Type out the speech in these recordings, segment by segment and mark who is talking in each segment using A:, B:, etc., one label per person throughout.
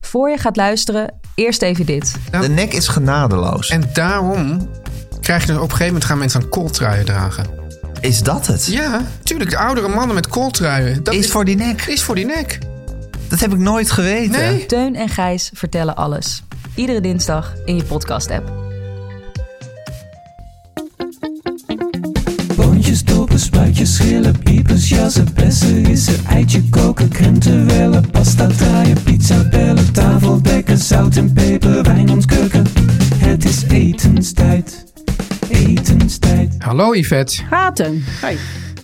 A: Voor je gaat luisteren, eerst even dit.
B: De nek is genadeloos.
C: En daarom krijg je dus op een gegeven moment gaan mensen aan kooltruien dragen.
B: Is dat het?
C: Ja, tuurlijk. De oudere mannen met kooltruien. Dat
B: is voor die nek.
C: Is voor die nek.
B: Dat heb ik nooit geweten.
C: Nee.
A: Teun en Gijs vertellen alles. Iedere dinsdag in je podcast-app.
D: Spuitjes, schillen, piepers, jassen, bessen, rissen, eitje koken, krenten wellen, pasta draaien, pizza bellen, tafel dekken, zout en peper, wijn ontkurken. Het is etenstijd, etenstijd.
C: Hallo Yvette.
E: Haten. Hey,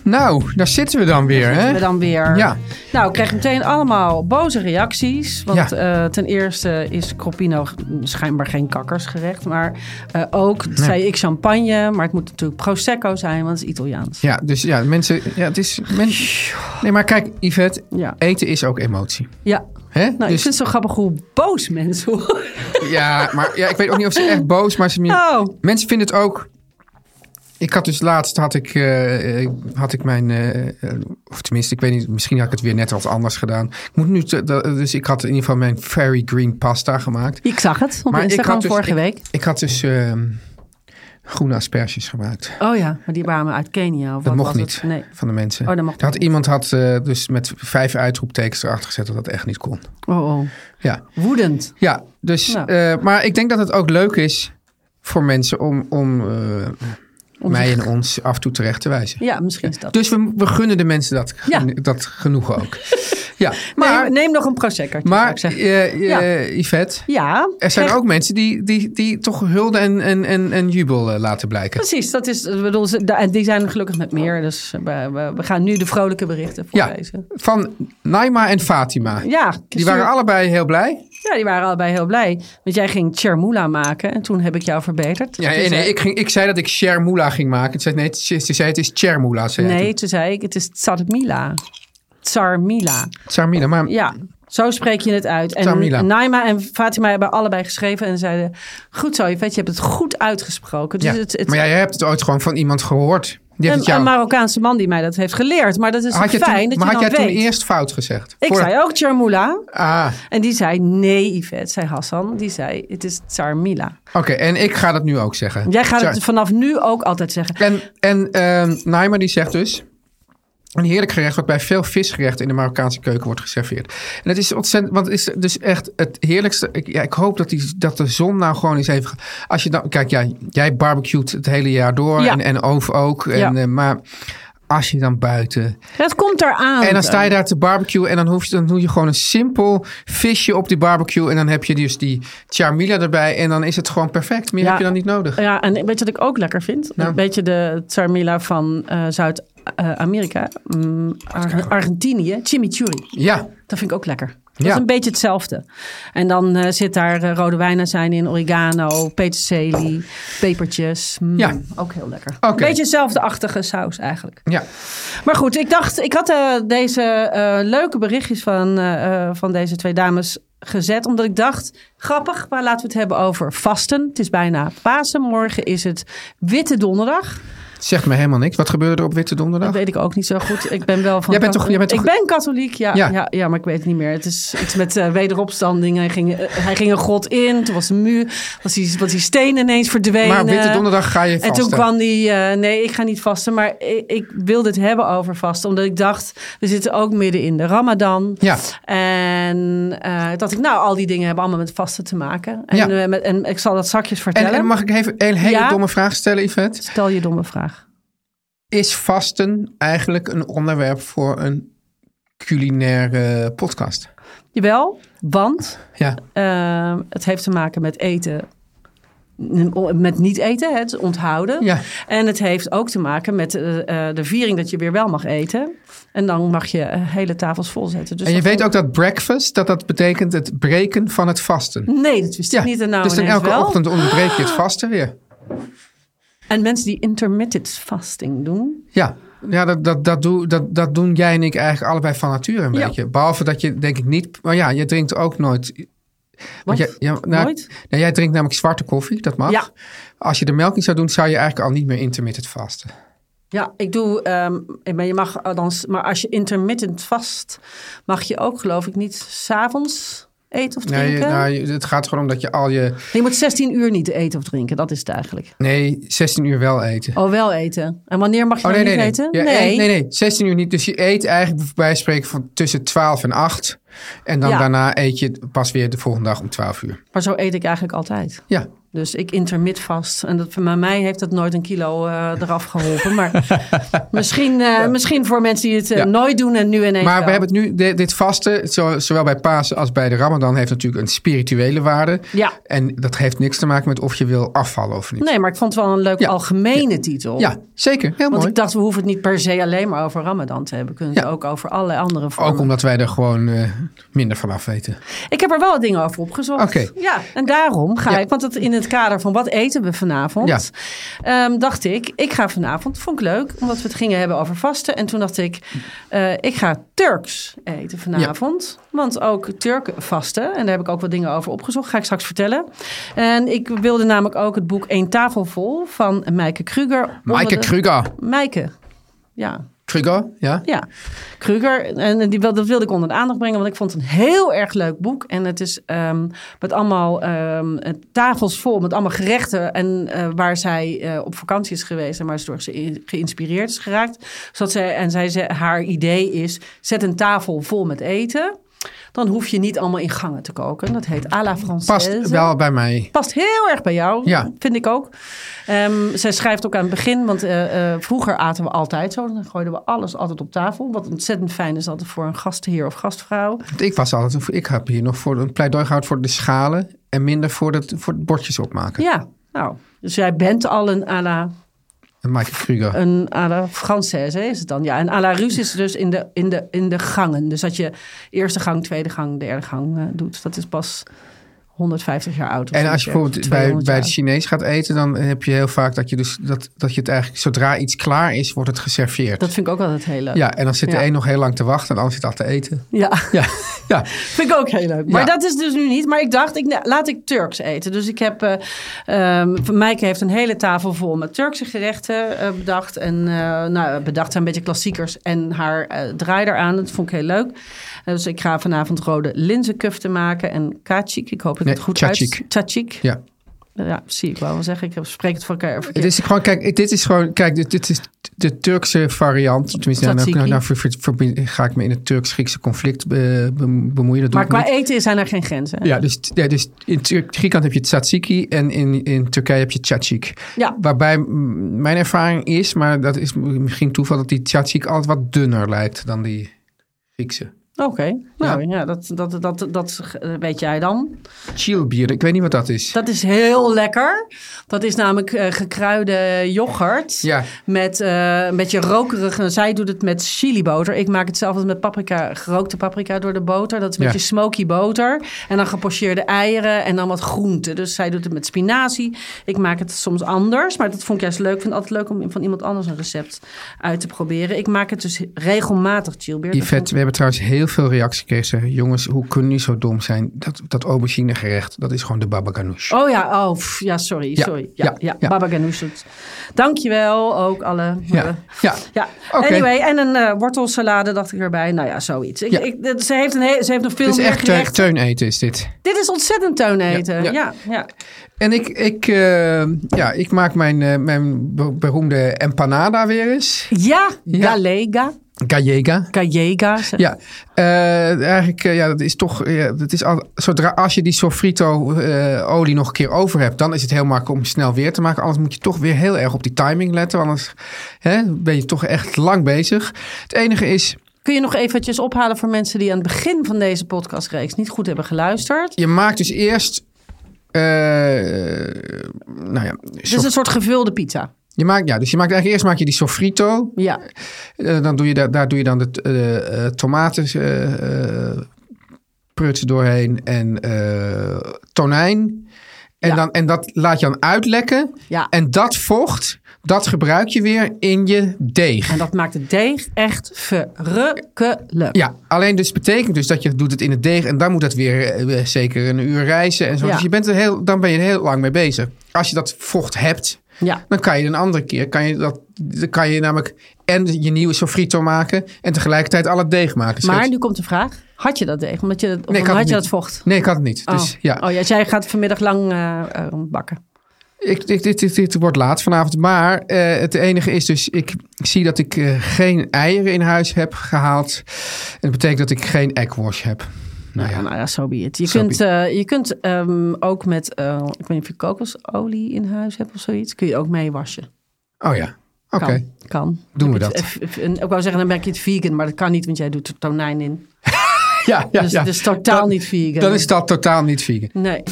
C: Nou, daar zitten we dan weer, hè?
E: we dan weer.
C: Ja.
E: Nou, ik kreeg meteen allemaal boze reacties. Want
C: Ja.
E: eh, ten eerste is Cropino schijnbaar geen kakkersgerecht. Maar eh, ook zei ik champagne. Maar het moet natuurlijk Prosecco zijn, want het is Italiaans.
C: Ja, dus ja, mensen... Ja, het is... Men... Nee, maar kijk, Yvette.
E: Ja.
C: Eten is ook emotie.
E: Ja.
C: Hè?
E: Nou, ik
C: dus,
E: vind het zo grappig hoe boos mensen worden.
C: Ja, maar ja, ik weet ook niet of ze echt boos... Maar ze,
E: Oh.
C: mensen vinden het ook... Ik had dus laatst had ik, eh, eh, had ik mijn, eh, of tenminste, ik weet niet, misschien had ik het weer net wat anders gedaan. Ik moet nu, te- dus ik had in ieder geval mijn very green pasta gemaakt.
E: Ik zag het op
C: Maar ik
E: Instagram
C: had dus-
E: vorige
C: ik-
E: week.
C: Ik had dus ehm, groene asperges gemaakt.
E: Oh ja, maar die waren uit Kenia. Of
C: Dat
E: wat
C: mocht
E: was
C: niet
E: Het? Nee.
C: van de mensen.
E: Oh, dat mocht
C: had,
E: niet.
C: iemand had dus met vijf uitroeptekens erachter gezet dat dat echt niet kon.
E: Oh, oh.
C: Ja,
E: Woedend.
C: ja dus,
E: Nou.
C: maar ik denk dat het ook leuk is voor mensen om, om
E: Om
C: mij en ons af en toe terecht te wijzen.
E: Ja, misschien is dat.
C: Dus we, we gunnen de mensen dat,
E: Ja.
C: dat genoegen ook. ja,
E: maar neem nog een Prosecco. zou
C: maar
E: ik zeggen. Ja.
C: Yvette,
E: ja,
C: er zijn ook mensen die, die, die toch hulde en, en, en, en jubel eh, laten blijken.
E: Precies, dat is, bedoel, die zijn gelukkig met meer. Dus we, we, gaan nu de vrolijke berichten
C: Ja,
E: voorlezen.
C: van Naima en Fatima.
E: Ja,
C: Die waren allebei heel blij.
E: ja, die waren allebei heel blij. Want jij ging chermoula maken en toen heb ik jou verbeterd.
C: Ja,
E: Toen
C: nee, ik, ging, ik zei dat ik Ging maken. Ze zei, nee, ze ze zei het is Chermula. Zei
E: nee, toen zei ik, het is Tsarmila. Tsarmila.
C: toen. Sarmila, maar
E: Ja, zo spreek je het uit. En
C: Tsarmila.
E: Naima en Fatima hebben allebei geschreven en zeiden... Goed zo, Yvette, je hebt het goed uitgesproken. Dus
C: ja.
E: het, het,
C: maar jij hebt het ooit gewoon van iemand gehoord.
E: Een,
C: jou...
E: een Marokkaanse man die mij dat heeft geleerd. Maar dat is
C: had
E: fijn
C: toen,
E: dat
C: maar
E: je
C: had jij
E: weet.
C: toen eerst fout gezegd?
E: Ik zei ook Chermoula.
C: Ah,
E: En die zei, nee Yvette, zei Hassan. Die zei, het is Tsarmila.
C: oké. En ik ga dat nu ook zeggen.
E: Jij gaat het vanaf nu ook altijd zeggen.
C: En, en ehm Naima die zegt dus... Een heerlijk gerecht wat bij veel visgerechten in de Marokkaanse keuken wordt geserveerd. En het is ontzettend, want het is dus echt het heerlijkste. Ik, ja, ik hoop dat, die, dat de zon nou gewoon eens even. Als je dan, kijk, jij barbecuet het hele jaar door
E: Ja.
C: en, en ook. En,
E: Ja.
C: eh, maar als je dan buiten.
E: Het komt eraan.
C: En dan sta je daar te barbecue en dan, hoef je, dan doe je gewoon een simpel visje op die barbecue. En dan heb je dus die charmila erbij. En dan is het gewoon perfect. Meer
E: Ja.
C: heb je dan niet nodig.
E: Ja, en weet je wat ik ook lekker vind?
C: Nou.
E: Een beetje de Tsarmila van eh, Zuid-Amerika. Mm, Ar- Argentinië. Chimichurri.
C: Ja,
E: Dat vind ik ook lekker. Dat
C: Ja.
E: is een beetje hetzelfde. En dan eh, zit daar eh, rode wijnazijn in, oregano, peterselie, pepertjes. Mm,
C: Ja.
E: Ook heel lekker. Een beetje hetzelfde-achtige saus eigenlijk.
C: ja.
E: Maar goed, ik dacht, ik had deze leuke berichtjes van, van deze twee dames gezet. Omdat ik dacht, grappig, maar laten we het hebben over vasten. Het is bijna Pasen. Morgen is het Witte Donderdag.
C: Zegt me helemaal niks. Wat gebeurde er op Witte Donderdag?
E: Dat weet ik ook niet zo goed. Ik ben wel van.
C: Jij bent toch- jij bent toch-
E: Ik ben katholiek, ja,
C: Ja.
E: ja. Ja, maar ik weet het niet meer. Het is iets met eh, wederopstanding. Hij ging, eh, hij ging een god in. Toen was de muur, was die, was die steen ineens verdwenen.
C: Maar Witte Donderdag ga je
E: En
C: vasten.
E: toen kwam die, eh, nee, ik ga niet vasten, maar ik, ik wilde het hebben over vasten, omdat ik dacht, we zitten ook midden in de Ramadan.
C: Ja.
E: En dacht ik, nou, al die dingen hebben allemaal met vasten te maken. En,
C: Ja.
E: met, en ik zal dat zakjes
C: En,
E: vertellen.
C: en mag ik even een hele
E: Ja.
C: domme vraag stellen, Yvette?
E: Stel je domme vraag.
C: Is vasten eigenlijk een onderwerp voor een culinaire podcast?
E: Jawel, want
C: Ja.
E: eh, het heeft te maken met eten. Met niet eten, het onthouden.
C: Ja.
E: En het heeft ook te maken met eh, eh, de viering dat je weer wel mag eten. En dan mag je hele tafels vol zetten. Dus
C: En je weet ook dat breakfast, dat dat betekent het breken van het vasten.
E: Nee, dat wist ik niet. En nou
C: dus dan elke
E: wel.
C: ochtend onderbreek je het vasten weer.
E: En mensen die intermittent fasting doen.
C: Ja, ja dat, dat, dat, doe, dat, dat doen jij en ik eigenlijk allebei van nature een
E: Ja.
C: beetje. Behalve dat je denk ik niet... Maar ja, je drinkt ook nooit...
E: Wat?
C: Want jij, ja, nou,
E: Nooit?
C: nou, jij drinkt namelijk zwarte koffie, dat mag.
E: Ja.
C: Als je de melk niet zou doen, zou je eigenlijk al niet meer intermittent vasten.
E: Ja, ik doe. ehm, maar, je mag dan, maar als je intermittent vast, mag je ook, geloof ik, niet s'avonds eten of
C: Nee,
E: drinken.
C: nou, je- het gaat gewoon om dat je al je...
E: Je moet 16 uur niet eten of drinken, dat is het eigenlijk.
C: Nee, 16 uur wel eten.
E: Oh, wel eten. En wanneer mag je
C: Oh nee, nee,
E: niet
C: nee.
E: eten?
C: Ja, nee. nee, nee, 16 uur niet. Dus je eet eigenlijk bij spreken van tussen 12 en 8. En dan
E: Ja.
C: daarna eet je pas weer de volgende dag om 12 uur.
E: Maar zo eet ik eigenlijk altijd.
C: Ja.
E: Dus ik intermit vast. En dat, bij mij heeft dat nooit een kilo eh, eraf geholpen. Maar misschien, eh, misschien voor mensen die het eh,
C: Ja.
E: nooit doen en nu ineens
C: Maar
E: wel.
C: we hebben het nu, de- dit vasten, zo- zowel bij Pasen als bij de Ramadan, heeft natuurlijk een spirituele waarde.
E: Ja.
C: En dat heeft niks te maken met of je wil afvallen of niet.
E: Nee, maar ik vond het wel een leuke
C: Ja.
E: algemene titel.
C: Ja, zeker. Heel
E: Want
C: mooi.
E: ik dacht, we hoeven het niet per se alleen maar over Ramadan te hebben. We kunnen het ook over allerlei andere vormen.
C: Ook omdat wij er gewoon minder van af weten.
E: Ik heb er wel wat dingen over opgezocht.
C: Oké.
E: Ja, en daarom ga ik, want het in het kader van wat eten we vanavond,
C: Ja.
E: ehm, dacht ik, ik ga vanavond, vond ik leuk, omdat we het gingen hebben over vasten. En toen dacht ik, eh, ik ga Turks eten vanavond. Want ook Turken vasten. En daar heb ik ook wat dingen over opgezocht. Ga ik straks vertellen. En ik wilde namelijk ook het boek Eén tafel vol van Meike Kruger. de-
C: Kruger.
E: Meike, ja.
C: Kruger, ja?
E: Ja, Kruger. En die, dat wilde ik onder de aandacht brengen, want ik vond het een heel erg leuk boek. En het is ehm, met allemaal ehm, tafels vol, met allemaal gerechten. En eh, waar zij eh, op vakantie is geweest en waar ze door ze geïnspireerd is geraakt. Zodat zij, en zij, haar idee is, zet een tafel vol met eten. Dan hoef je niet allemaal in gangen te koken. Dat heet à la Française.
C: Past wel bij mij.
E: Past heel erg bij jou,
C: Ja.
E: vind ik ook. Ehm, zij schrijft ook aan het begin, want eh, eh, vroeger aten we altijd zo. Dan gooiden we alles altijd op tafel. Wat ontzettend fijn is altijd voor een gastheer of gastvrouw.
C: Want ik was altijd, ik heb hier nog voor een pleidooi gehouden voor de schalen en minder voor het, voor het bordjes opmaken.
E: Ja, nou, dus jij bent al een à la,
C: Kruger.
E: een à la Française, is het dan? Ja, en à la Russe is dus in de, in, de, in de gangen. Dus dat je eerste gang, tweede gang, derde gang eh, doet. Dat is pas 150 jaar oud.
C: En als je bijvoorbeeld bij,
E: 200
C: bij
E: jaar
C: de Chinees gaat eten, dan heb je heel vaak dat je dus dat, dat je het eigenlijk zodra iets klaar is, wordt het geserveerd.
E: Dat vind ik ook altijd heel leuk.
C: ja, en dan zit de
E: Ja.
C: een nog heel lang te wachten en de ander zit al te eten.
E: ja.
C: Ja, ja.
E: Vind ik ook heel leuk. Maar
C: Ja.
E: dat is dus nu niet. Maar ik dacht, ik, laat ik Turks eten. Dus ik heb... eh um, Mijke heeft een hele tafel vol met Turkse gerechten eh, bedacht. En eh, nou, bedacht zijn een beetje klassiekers. En haar eh draai eraan. Dat vond ik heel leuk. Eh, dus ik ga vanavond rode linzenkufte maken. En kachik. Ik hoop dat ik
C: Nee,
E: het goed uit... Tzatziki.
C: ja.
E: Ja, zie ik wel wel zeggen. Ik spreek het van elkaar
C: Het is gewoon, kijk, dit is gewoon, kijk, dit, dit is de Turkse variant. Tenminste, nou, nou, nou verbind- ga ik me in het Turks-Griekse conflict be- be- bemoeien. Dat
E: Maar qua
C: niet.
E: eten zijn er geen grenzen.
C: Ja, dus, ja, dus in Griekenland heb je tzatziki en in, in Turkije heb je tzatziki.
E: Ja.
C: Waarbij mijn ervaring is, maar dat is misschien toeval, dat die tzatziki altijd wat dunner lijkt dan die Griekse.
E: Oké. Nou ja, dat, dat, dat, dat weet jij dan.
C: Chillbier, ik weet niet wat dat is.
E: Dat is heel lekker. Dat is namelijk eh, gekruide yoghurt.
C: Ja.
E: Met eh, een beetje rokerige. Zij doet het met chiliboter. Ik maak het zelf altijd met paprika, gerookte paprika door de boter. Dat is een
C: Ja.
E: beetje smoky boter. En dan gepocheerde eieren en dan wat groenten. Dus zij doet het met spinazie. Ik maak het soms anders. Maar dat vond ik juist leuk. Ik vind het altijd leuk om van iemand anders een recept uit te proberen. Ik maak het dus regelmatig chilbeer. Dat
C: Yvette, we hebben trouwens heel veel reacties gekregen. Zeggen, Jongens, hoe kunnen jullie zo dom zijn? Dat, dat aubergine gerecht, dat is gewoon de baba ganoush.
E: Oh ja, oh, pff, ja, sorry,
C: Ja,
E: sorry. Ja,
C: ja,
E: ja,
C: ja.
E: Baba ganoush. Dankjewel, ook alle.
C: Ja, ja.
E: Anyway, en een eh, wortelsalade dacht ik erbij. Nou ja, zoiets. Ik, ik, ze, heeft een ze heeft nog veel
C: Het is
E: meer
C: echt teun, teun eten, is dit.
E: Dit is ontzettend teuneten.
C: Ja,
E: Ja,
C: ja. En ik, ik, eh, ja, ik maak mijn, eh, mijn be- beroemde empanada weer eens.
E: Ja,
C: Ja.
E: galega.
C: Gallega.
E: Gallega.
C: Ja, eh, eigenlijk, eh, ja, dat is toch, ja, dat is al, zodra als je die sofrito eh, olie nog een keer over hebt, dan is het heel makkelijk om snel weer te maken. Anders moet je toch weer heel erg op die timing letten, anders hè, ben je toch echt lang bezig. Het enige is,
E: Kun je nog eventjes ophalen voor mensen die aan het begin van deze podcastreeks niet goed hebben geluisterd?
C: je maakt dus eerst, eh, nou ja,
E: is een soort gevulde pizza.
C: Je maakt, ja, dus je maakt eigenlijk eerst maak je die sofrito.
E: Ja,
C: Eh, dan doe je daar, daar doe je dan de eh, eh, tomaten eh, eh, pruts doorheen en tonijn. En,
E: Ja.
C: dan, en dat laat je dan uitlekken.
E: Ja.
C: En dat vocht, dat gebruik je weer in je deeg.
E: en dat maakt het deeg echt verrukkelijk.
C: Ja, alleen dus betekent dus dat je doet het in het deeg en dan moet het weer eh, zeker een uur reizen en zo.
E: Ja.
C: Dus je bent er heel, dan ben je er heel lang mee bezig. Als je dat vocht hebt,
E: Ja.
C: dan kan je een andere keer, kan je dat, dan kan je namelijk en je nieuwe sofrito maken en tegelijkertijd al het deeg maken.
E: Maar nu komt de vraag. Had je dat deeg? Omdat je, of
C: Nee,
E: had, je dat vocht?
C: Nee, ik had het niet. Dus
E: oh.
C: ja,
E: Oh ja, jij gaat vanmiddag lang eh, bakken.
C: ik, ik, dit, dit, dit wordt laat vanavond. Maar eh, het enige is dus, ik zie dat ik geen eieren in huis heb gehaald. En dat betekent dat ik geen eggwash heb. Nou ja,
E: Nou ja, zo be it. Je
C: So
E: kunt, eh, je kunt ehm, ook met, eh, ik weet niet of je kokosolie in huis hebt of zoiets, kun je ook mee wassen.
C: oh ja, oké.
E: Kan. kan.
C: Doen we dat.
E: eh, Ik wou zeggen, dan ben je het vegan, maar dat kan niet, want jij doet er tonijn in.
C: Ja, ja,
E: Dus
C: ja.
E: totaal
C: Dan-
E: niet vegan.
C: Dan is dat totaal niet vegan.
E: Nee.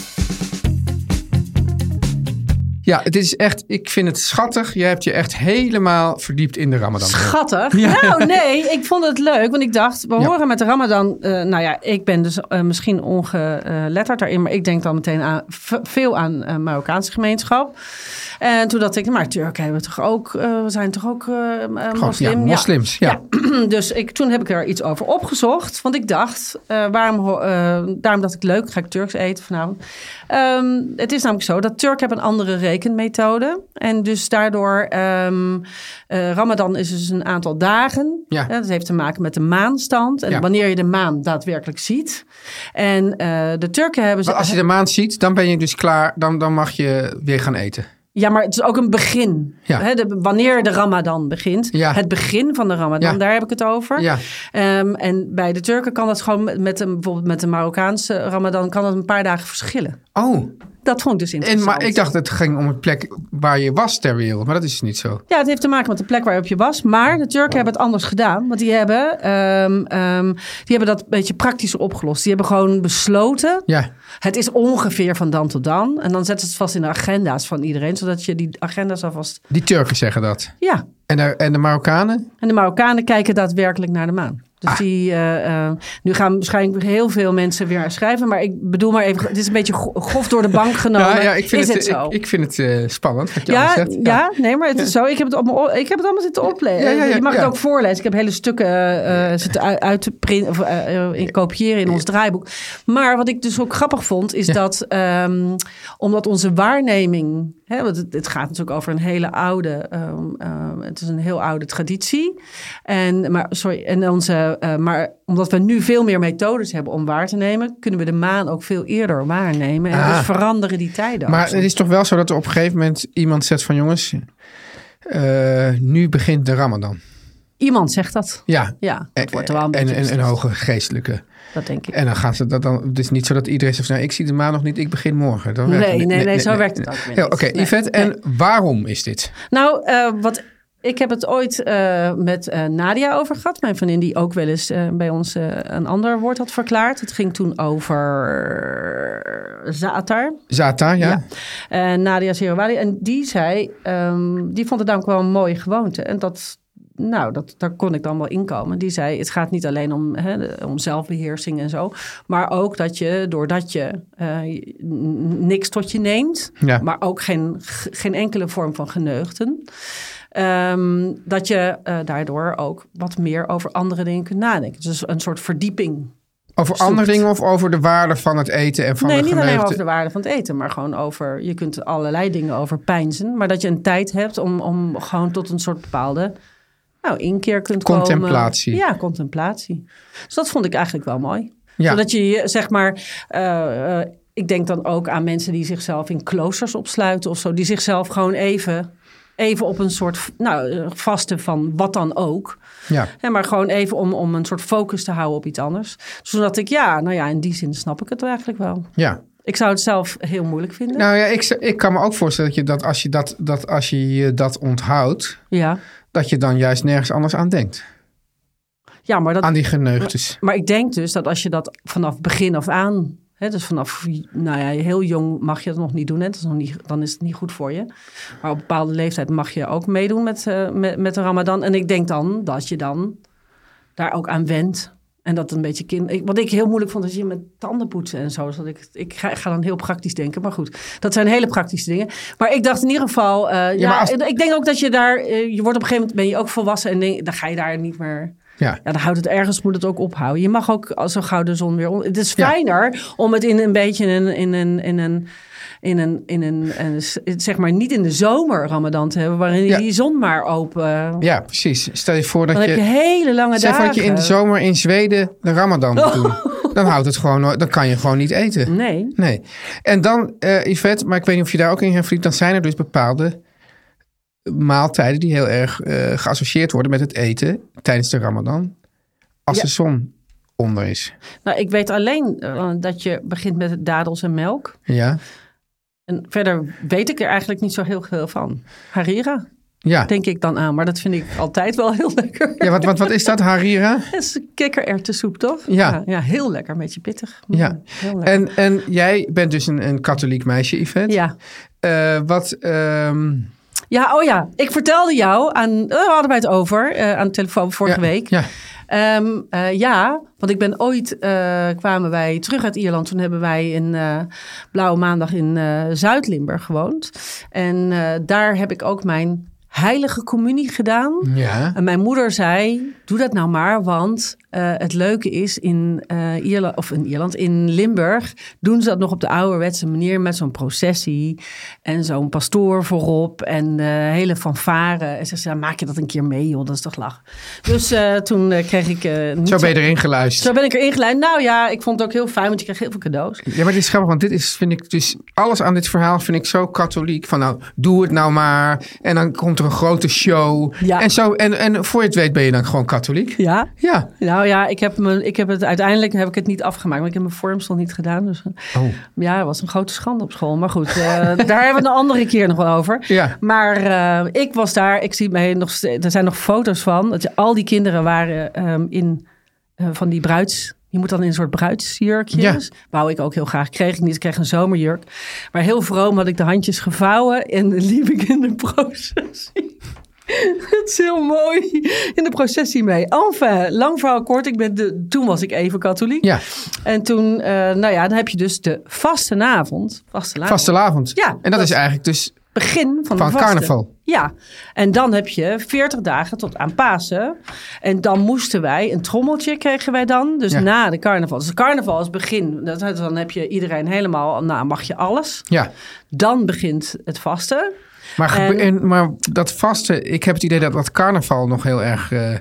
C: Ja, het is echt, ik vind het schattig. Je hebt je echt helemaal verdiept in de Ramadan.
E: Schattig.
C: Ja.
E: Nou, nee, ik vond het leuk. Want ik dacht, we
C: Ja.
E: horen met de Ramadan. eh, nou ja, ik ben dus eh, misschien ongeletterd daarin. Maar ik denk dan meteen aan, veel aan eh Marokkaanse gemeenschap. En toen dacht ik, maar Turken hebben toch ook, we zijn toch ook moslim?
C: ja, moslims. Ja.
E: dus ik, toen heb ik er iets over opgezocht. Want ik dacht, eh, waarom, eh, daarom dacht ik leuk, ga ik Turks eten vanavond. Ehm, het is namelijk zo dat Turken hebben een andere rekenmethode. En dus daardoor, ehm, eh, Ramadan is dus een aantal dagen.
C: Ja.
E: Dat heeft te maken met de maanstand. En
C: Ja.
E: wanneer je de maan daadwerkelijk ziet. En de Turken hebben...
C: Maar als je de maand ziet, dan ben je dus klaar. Dan, dan mag je weer gaan eten.
E: Ja, maar het is ook een begin.
C: Ja.
E: Hè, de, wanneer de Ramadan begint.
C: Ja.
E: Het begin van de Ramadan,
C: Ja.
E: daar heb ik het over. Ehm, en bij de Turken kan dat gewoon met, met een, bijvoorbeeld met de Marokkaanse Ramadan, kan dat een paar dagen verschillen.
C: Oh,
E: Dat vond ik dus
C: en,
E: interessant.
C: maar ik dacht het ging om een plek waar je was ter wereld. Maar dat is niet zo.
E: Ja, het heeft te maken met de plek waarop je was. Maar de Turken hebben het anders gedaan. Want die hebben, ehm, ehm, die hebben dat een beetje praktischer opgelost. Die hebben gewoon besloten.
C: Ja,
E: Het is ongeveer van dan tot dan. En dan zetten ze het vast in de agenda's van iedereen. Zodat je die agenda's alvast...
C: die Turken zeggen dat.
E: Ja,
C: En de, en de Marokkanen?
E: En de Marokkanen kijken daadwerkelijk naar de maan. Dus
C: Ah.
E: die, eh, eh, nu gaan waarschijnlijk heel veel mensen weer schrijven. Maar ik bedoel maar even, het is een beetje grof door de bank genomen.
C: Ja, ja ik, vind
E: is
C: het,
E: het zo?
C: Ik, ik vind het eh, spannend wat je
E: ja,
C: zegt.
E: ja, nee, maar het is zo. Ik heb het, op mijn, ik heb het allemaal zitten oplezen.
C: Ja, ja, ja,
E: je mag
C: ja.
E: het ook voorlezen. Ik heb hele stukken zitten uit, uit te printen, of, in kopiëren in ons draaiboek. Maar wat ik dus ook grappig vond, is
C: Ja.
E: dat ehm, omdat onze waarneming, want het, het gaat natuurlijk over een hele oude, ehm, ehm, het is een heel oude traditie. En, maar, sorry, en onze, eh, maar omdat we nu veel meer methodes hebben om waar te nemen, kunnen we de maan ook veel eerder waarnemen. En
C: Ah.
E: dus veranderen die tijden.
C: Maar het is toch wel zo dat er op een gegeven moment iemand zegt van jongens, eh, nu begint de Ramadan.
E: Iemand zegt dat.
C: Ja.
E: Ja,
C: En,
E: het wordt er wel een
C: en, een hoge geestelijke.
E: Dat denk ik.
C: En dan gaan ze dat dan. Het is niet zo dat iedereen zegt: nou, ik zie de maan nog niet, ik begin morgen. Dan werkt het
E: Nee,
C: niet.
E: nee, nee, zo werkt het ook
C: Ja. Oké,
E: Nee,
C: Yvette, en waarom is dit?
E: Nou, eh, wat, ik heb het ooit eh, met eh, Nadia over gehad. Mijn vriendin die ook wel eens bij ons een ander woord had verklaard. Het ging toen over Zatar.
C: Zata, ja?
E: En Nadia Sirawali. En die zei, ehm, die vond het namelijk wel een mooie gewoonte. En dat, nou, dat, daar kon ik dan wel inkomen. Die zei, het gaat niet alleen om, hè, om zelfbeheersing en zo. Maar ook dat je, doordat je eh, niks tot je neemt.
C: Ja.
E: Maar ook geen, geen enkele vorm van geneugten. ehm, dat je eh, daardoor ook wat meer over andere dingen kunt nadenken. Dus een soort verdieping
C: Over
E: Zoekt.
C: andere dingen of over de waarde van het eten en van
E: nee,
C: de
E: niet alleen over de waarde van het eten, maar gewoon over. Je kunt er allerlei dingen over pijnzen. Maar dat je een tijd hebt om, om gewoon tot een soort bepaalde. Nou, inkeer kunt
C: Contemplatie.
E: komen. Ja, contemplatie. Dus dat vond ik eigenlijk wel mooi.
C: Ja.
E: Zodat je zeg maar. eh, eh, ik denk dan ook aan mensen die zichzelf in kloosters opsluiten of zo. Die zichzelf gewoon even even op een soort nou, eh, vaste van wat dan ook.
C: Ja.
E: Hè, maar gewoon even om, om een soort focus te houden op iets anders. Zodat ik, ja, nou ja, in die zin snap ik het eigenlijk wel.
C: Ja.
E: Ik zou het zelf heel moeilijk vinden.
C: Nou ja, ik, ik kan me ook voorstellen dat je dat als je dat, dat, als je je dat onthoudt,
E: Ja,
C: dat je dan juist nergens anders aan denkt.
E: ja maar, dat,
C: Aan die geneugtes.
E: maar ik denk dus dat als je dat vanaf begin af aan... Hè, dus vanaf nou ja, heel jong mag je dat nog niet doen. Hè, dat is nog niet, dan is het niet goed voor je. Maar op een bepaalde leeftijd mag je ook meedoen met, eh, met, met de ramadan. En ik denk dan dat je dan daar ook aan wendt. En dat een beetje kind. Wat ik heel moeilijk vond, is je met tanden poetsen en zo. Zodat ik, ik, ga, ik ga dan heel praktisch denken. Maar goed, dat zijn hele praktische dingen. Maar ik dacht in ieder geval. eh, ja,
C: als-
E: ik denk ook dat je daar. eh, je wordt op een gegeven moment ben je ook volwassen. En denk, dan ga je daar niet meer.
C: Ja.
E: Ja, dan houdt het ergens, moet het ook ophouden. Je mag ook als een gouden zon weer. om- Het is
C: Ja.
E: fijner om het in een beetje in een. In een, in een in een, in een, een, zeg maar niet in de zomer Ramadan te hebben, waarin je
C: Ja.
E: die zon maar open.
C: Ja, precies. Stel je voor dat
E: Dan
C: je...
E: heb je hele lange
C: Zeg
E: dagen.
C: dat je in de zomer in Zweden de ramadan moet doen. Dan houdt het gewoon... Dan kan je gewoon niet eten.
E: Nee.
C: Nee. En dan, eh Yvette, maar ik weet niet of je daar ook in hervliet... dan zijn er dus bepaalde maaltijden... die heel erg eh, geassocieerd worden met het eten tijdens de ramadan. Als
E: Ja.
C: de zon onder is.
E: Nou, ik weet alleen eh, dat je begint met dadels en melk.
C: Ja.
E: En verder weet ik er eigenlijk niet zo heel veel van. Harira,
C: Ja.
E: denk ik dan aan. Maar dat vind ik altijd wel heel lekker.
C: Ja, wat, wat, wat is dat, harira?
E: Dat is kikkererwtensoep, toch?
C: Ja.
E: ja. heel lekker, een beetje pittig.
C: Ja.
E: Mm, lekker.
C: En, en jij bent dus een, een katholiek meisje, Yvette.
E: ja.
C: Eh, wat... ehm,
E: ja, oh ja. Ik vertelde jou, aan, oh, daar hadden wij het over, eh, aan de telefoon vorige
C: ja,
E: week.
C: Ja.
E: Ehm, eh, ja, want ik ben ooit, eh, kwamen wij terug uit Ierland. Toen hebben wij in eh, Blauwe Maandag in Zuid-Limburg gewoond. En daar heb ik ook mijn heilige communie gedaan.
C: Ja.
E: En mijn moeder zei, doe dat nou maar, want eh, het leuke is in eh, Ierland, of in Ierland, in Limburg, doen ze dat nog op de ouderwetse manier met zo'n processie en zo'n pastoor voorop en eh, hele fanfare. En ze zei, maak je dat een keer mee, joh, dat is toch lach. Dus toen kreeg ik... niet
C: Zo ben je erin geluisterd.
E: zo ben ik erin geleid. Nou ja, ik vond het ook heel fijn, want je kreeg heel veel cadeaus.
C: Ja, maar dit is grappig, want dit is, vind ik dus, alles aan dit verhaal vind ik zo katholiek. Van nou, doe het nou maar. En dan komt er een grote show.
E: Ja.
C: En, zo, en, en voor je het weet ben je dan gewoon katholiek.
E: Ja?
C: Ja.
E: Nou ja, ik heb, me, ik heb het uiteindelijk heb ik het niet afgemaakt. Want ik heb mijn vormsel niet gedaan. Dus eh,
C: Oh.
E: ja, het was een grote schande op school. Maar goed, eh, daar hebben we een andere keer nog wel over.
C: Ja.
E: Maar eh, ik was daar. Ik zie mij nog. Er zijn nog foto's van. Dat al die kinderen waren ehm, in van die bruids. Je moet dan in een soort bruidsjurkjes. Wou ik ook heel graag. Kreeg ik niet. Ik kreeg een zomerjurk. Maar heel vroom had ik de handjes gevouwen. En liep ik in de processie. Het is heel mooi. In de processie mee. Enfin, lang verhaal kort. Ik ben de, toen was ik even katholiek.
C: Ja,
E: En toen, eh, nou ja, dan heb je dus de vastenavond. Vastenavond.
C: vastelavond.
E: Ja,
C: En dat,
E: dat-
C: is eigenlijk dus
E: Begin van,
C: van
E: de
C: carnaval.
E: Ja, en dan heb je 40 dagen tot aan Pasen. En dan moesten wij, een trommeltje kregen wij dan. Dus
C: Ja.
E: na de carnaval. Dus de carnaval is begin. Dat, dan heb je iedereen helemaal, nou mag je alles.
C: Ja.
E: Dan begint het vasten.
C: Maar, gebe-
E: En-
C: en, maar dat vaste, ik heb het idee dat dat carnaval nog heel erg eh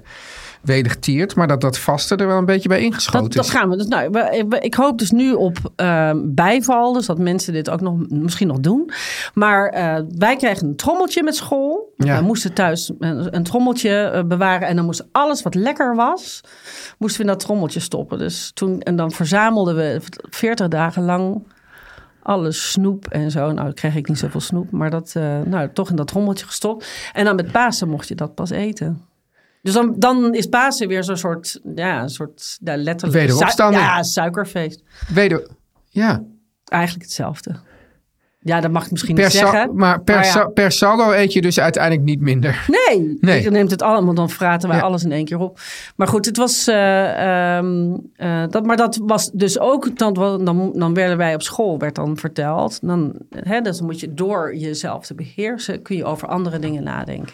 C: wedig tiert. Maar dat dat vaste er wel een beetje bij ingeschoten
E: Dat, dat
C: is.
E: gaan we. Dus, nou, ik hoop dus nu op ehm, bijval. Dus dat mensen dit ook nog misschien nog doen. Maar eh, wij kregen een trommeltje met school.
C: Ja.
E: We moesten thuis een, een trommeltje eh, bewaren. En dan moest alles wat lekker was, moesten we in dat trommeltje stoppen. Dus toen, en dan verzamelden we 40 dagen lang alle snoep en zo. Nou, dan kreeg ik niet zoveel snoep. Maar dat, eh, nou, toch in dat trommeltje gestopt. En dan met Pasen mocht je dat pas eten. Dus dan, dan is Pasen weer zo'n soort, ja, een soort ja, letterlijk...
C: Wederopstanding.
E: Ja, suikerfeest.
C: Weder, ja,
E: Eigenlijk hetzelfde. Ja, dat mag ik misschien
C: per
E: niet zeggen.
C: maar per,
E: Maar ja.
C: sa- per saldo eet je dus uiteindelijk niet minder.
E: Nee,
C: Nee.
E: je neemt het allemaal, dan vraten wij
C: Ja.
E: alles in één keer op. Maar goed, het was. eh, ehm, eh, dat, maar dat was dus ook. Dan, dan, dan werden wij op school, werd dan verteld. Dan, hè, dus dan moet je door jezelf te beheersen, kun je over andere dingen nadenken.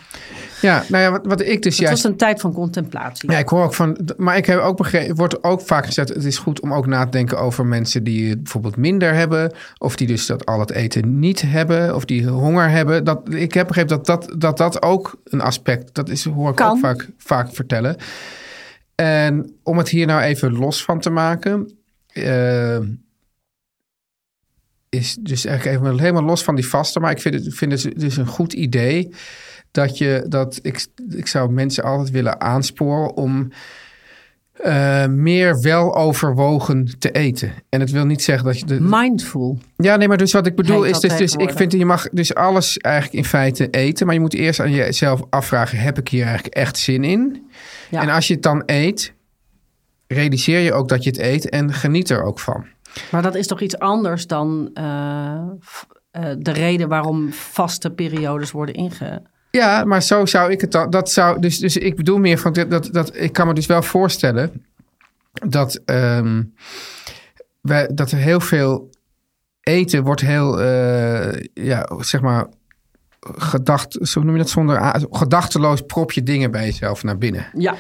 C: Ja, nou ja, wat, wat ik dus
E: Het
C: juist...
E: was een tijd van contemplatie.
C: Ja, ik hoor ook van, maar ik heb ook begrepen, wordt ook vaak gezegd, het is goed om ook na te denken over mensen die het bijvoorbeeld minder hebben, of die dus dat al het eten niet hebben, of die honger hebben. Dat, ik heb begrepen dat dat, dat dat ook een aspect, dat is, hoor ik
E: Kan.
C: ook vaak, vaak vertellen. En om het hier nou even los van te maken, eh, is dus eigenlijk even helemaal los van die vaste. Maar ik vind het, vind het dus een goed idee dat je dat ik, ik zou mensen altijd willen aansporen om eh, meer weloverwogen te eten. En het wil niet zeggen dat je de,
E: Mindful.
C: ja, nee, maar dus wat ik bedoel
E: Heet
C: is, dus, dus ik vind dat je mag dus alles eigenlijk in feite eten, maar je moet eerst aan jezelf afvragen: heb ik hier eigenlijk echt zin in?
E: Ja.
C: En als je het dan eet, realiseer je ook dat je het eet en geniet er ook van.
E: Maar dat is toch iets anders dan eh, eh, de reden waarom vaste periodes worden inge...
C: Ja, maar zo zou ik het dan. Dat zou, dus, dus ik bedoel meer van dat, dat, ik kan me dus wel voorstellen dat, wij, dat er heel veel eten wordt heel, eh, ja, zeg maar, gedacht, zo noem je dat zonder gedachteloos prop je dingen bij jezelf naar binnen.
E: Ja,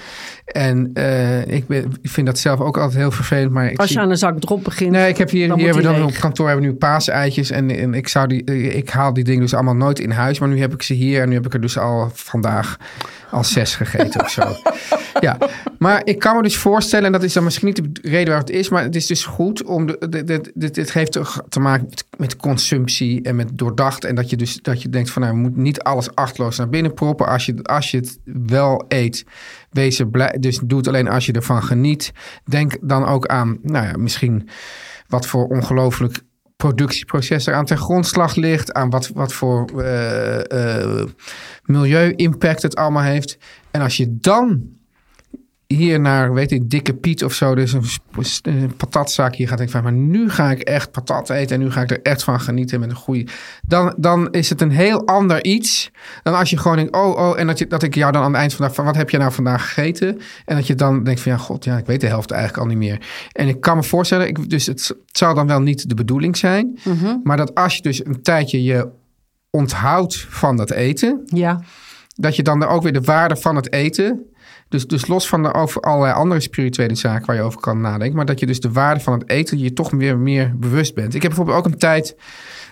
C: En eh, ik, ben, ik vind dat zelf ook altijd heel vervelend. Maar ik
E: als
C: zie-
E: je aan een zak drop begint.
C: Nee, ik heb hier,
E: dan
C: hier hebben we dan op kantoor hebben we nu paaseitjes. En, en ik, zou die, eh, ik haal die dingen dus allemaal nooit in huis. Maar nu heb ik ze hier. En nu heb ik er dus al vandaag al zes gegeten of zo. Ja, maar ik kan me dus voorstellen. En dat is dan misschien niet de reden waar het is. Maar het is dus goed om... De, de, de, dit, heeft toch te maken met, met consumptie en met doordacht. En dat je dus dat je denkt van... We moeten niet alles achtloos naar binnen proppen. Als je, als je het wel eet... Wees er blij, dus doe het alleen als je ervan geniet. Denk dan ook aan, nou ja, misschien wat voor ongelooflijk productieproces er aan ten grondslag ligt. Aan wat, wat voor eh, milieu-impact het allemaal heeft. En als je dan hier naar, weet ik, Dikke Piet of zo, dus een, patatzaak hier gaat denken van, maar nu ga ik echt patat eten en nu ga ik er echt van genieten met een goede. Dan, dan is het een heel ander iets dan als je gewoon denkt, oh, oh, en dat, je, dat ik jou dan aan het eind van de dag van, wat heb je nou vandaag gegeten? En dat je dan denkt van, ja, god, ja, ik weet de helft eigenlijk al niet meer. En ik kan me voorstellen, ik, dus het, zou dan wel niet de bedoeling zijn, maar dat als je dus een tijdje je onthoudt van dat eten,
E: Ja,
C: dat je dan ook weer de waarde van het eten. Dus, dus los van de over allerlei andere spirituele zaken waar je over kan nadenken. Maar dat je dus de waarde van het eten je toch weer meer bewust bent. Ik heb bijvoorbeeld ook een tijd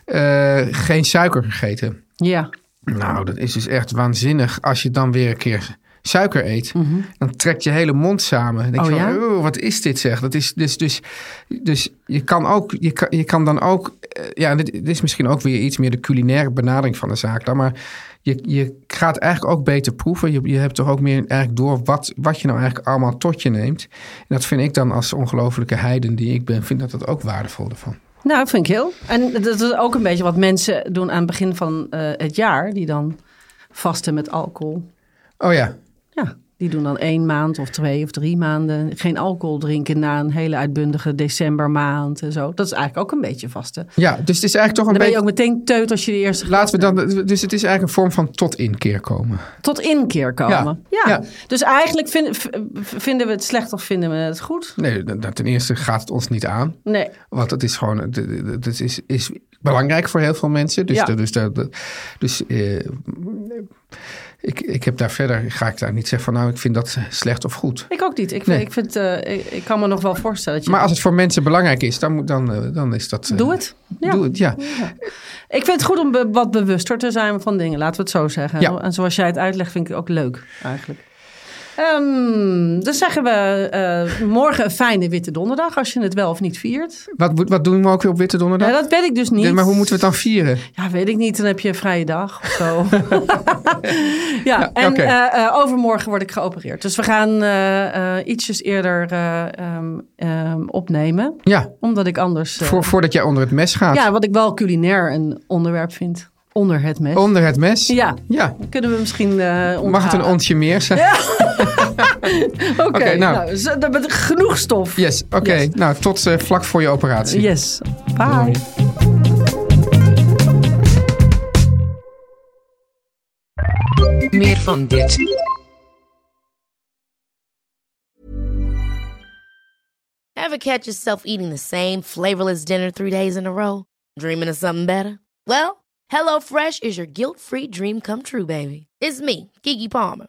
C: eh, geen suiker gegeten.
E: ja.
C: Nou, dat is dus echt waanzinnig. Als je dan weer een keer suiker eet, dan trekt je hele mond samen. Dan denk je
E: Oh
C: van,
E: ja?
C: "Oh, wat is dit zeg? Dat is dus, dus, dus je kan ook, je kan, je kan dan ook, ja, dit, dit is misschien ook weer iets meer de culinaire benadering van de zaak dan, maar je, je gaat eigenlijk ook beter proeven. Je, je hebt toch ook meer eigenlijk door wat, wat je nou eigenlijk allemaal tot je neemt. En dat vind ik dan als ongelofelijke heiden die ik ben, vind dat dat ook waardevol ervan.
E: Nou, dat vind ik heel. En dat is ook een beetje wat mensen doen aan het begin van eh, het jaar. Die dan vasten met alcohol.
C: Oh Ja,
E: die doen dan één maand of twee of drie maanden geen alcohol drinken na een hele uitbundige decembermaand en zo. Dat is eigenlijk ook een beetje vasten.
C: ja, dus het is eigenlijk toch een
E: Dan ben je
C: beetje...
E: ook meteen teut als je de eerste
C: Laten we dan, dus het is eigenlijk een vorm van tot inkeer komen.
E: tot inkeer komen. Ja.
C: Ja.
E: Dus eigenlijk vind- vinden we het slecht of vinden we het goed?
C: Nee, dat- dat- ten eerste gaat het ons niet aan.
E: Nee.
C: Want het is gewoon, het is, is belangrijk voor heel veel mensen. Dus,
E: Ja.
C: de- dus, de- dus ik, ik heb daar verder, ga ik daar niet zeggen van nou, ik vind dat slecht of goed.
E: Ik ook niet. Ik,
C: Nee.
E: ik, vind, eh, ik, ik kan me nog wel voorstellen dat je...
C: Maar als het voor mensen belangrijk is, dan, dan, eh, dan is dat... eh,
E: Doe het. Ja.
C: Doe het, ja.
E: Ik vind het goed om be- wat bewuster te zijn van dingen, laten we het zo zeggen.
C: Ja.
E: En zoals jij het uitlegt, vind ik het ook leuk eigenlijk. Ehm, dan zeggen we eh, morgen een fijne witte donderdag, als je het wel of niet viert.
C: Wat, wat doen we ook weer op Witte Donderdag?
E: Ja, dat weet ik dus niet.
C: Maar hoe moeten we het dan vieren?
E: Ja, weet ik niet. Dan heb je een vrije dag of zo. ja,
C: Ja,
E: en eh, eh, overmorgen word ik geopereerd. Dus we gaan ietsjes eerder eh, ehm, ehm, opnemen.
C: Ja,
E: Omdat ik anders...
C: voor, voordat jij onder het mes gaat.
E: ja, wat ik wel culinair een onderwerp vind. Onder het mes.
C: Onder het mes?
E: Ja.
C: Ja.
E: Kunnen we misschien
C: Mag het een ontje meer zijn?
E: Oké,
C: nou.
E: nou. met genoeg stof.
C: Yes, oké.
E: Yes.
C: Nou, tot eh, vlak voor je operatie.
E: Yes. Bye.
F: Meer van dit. Ever catch yourself eating the same flavorless dinner three days in a row? Dreaming of something better? Well, HelloFresh is your guilt-free dream come true, baby. It's me, Kiki Palmer.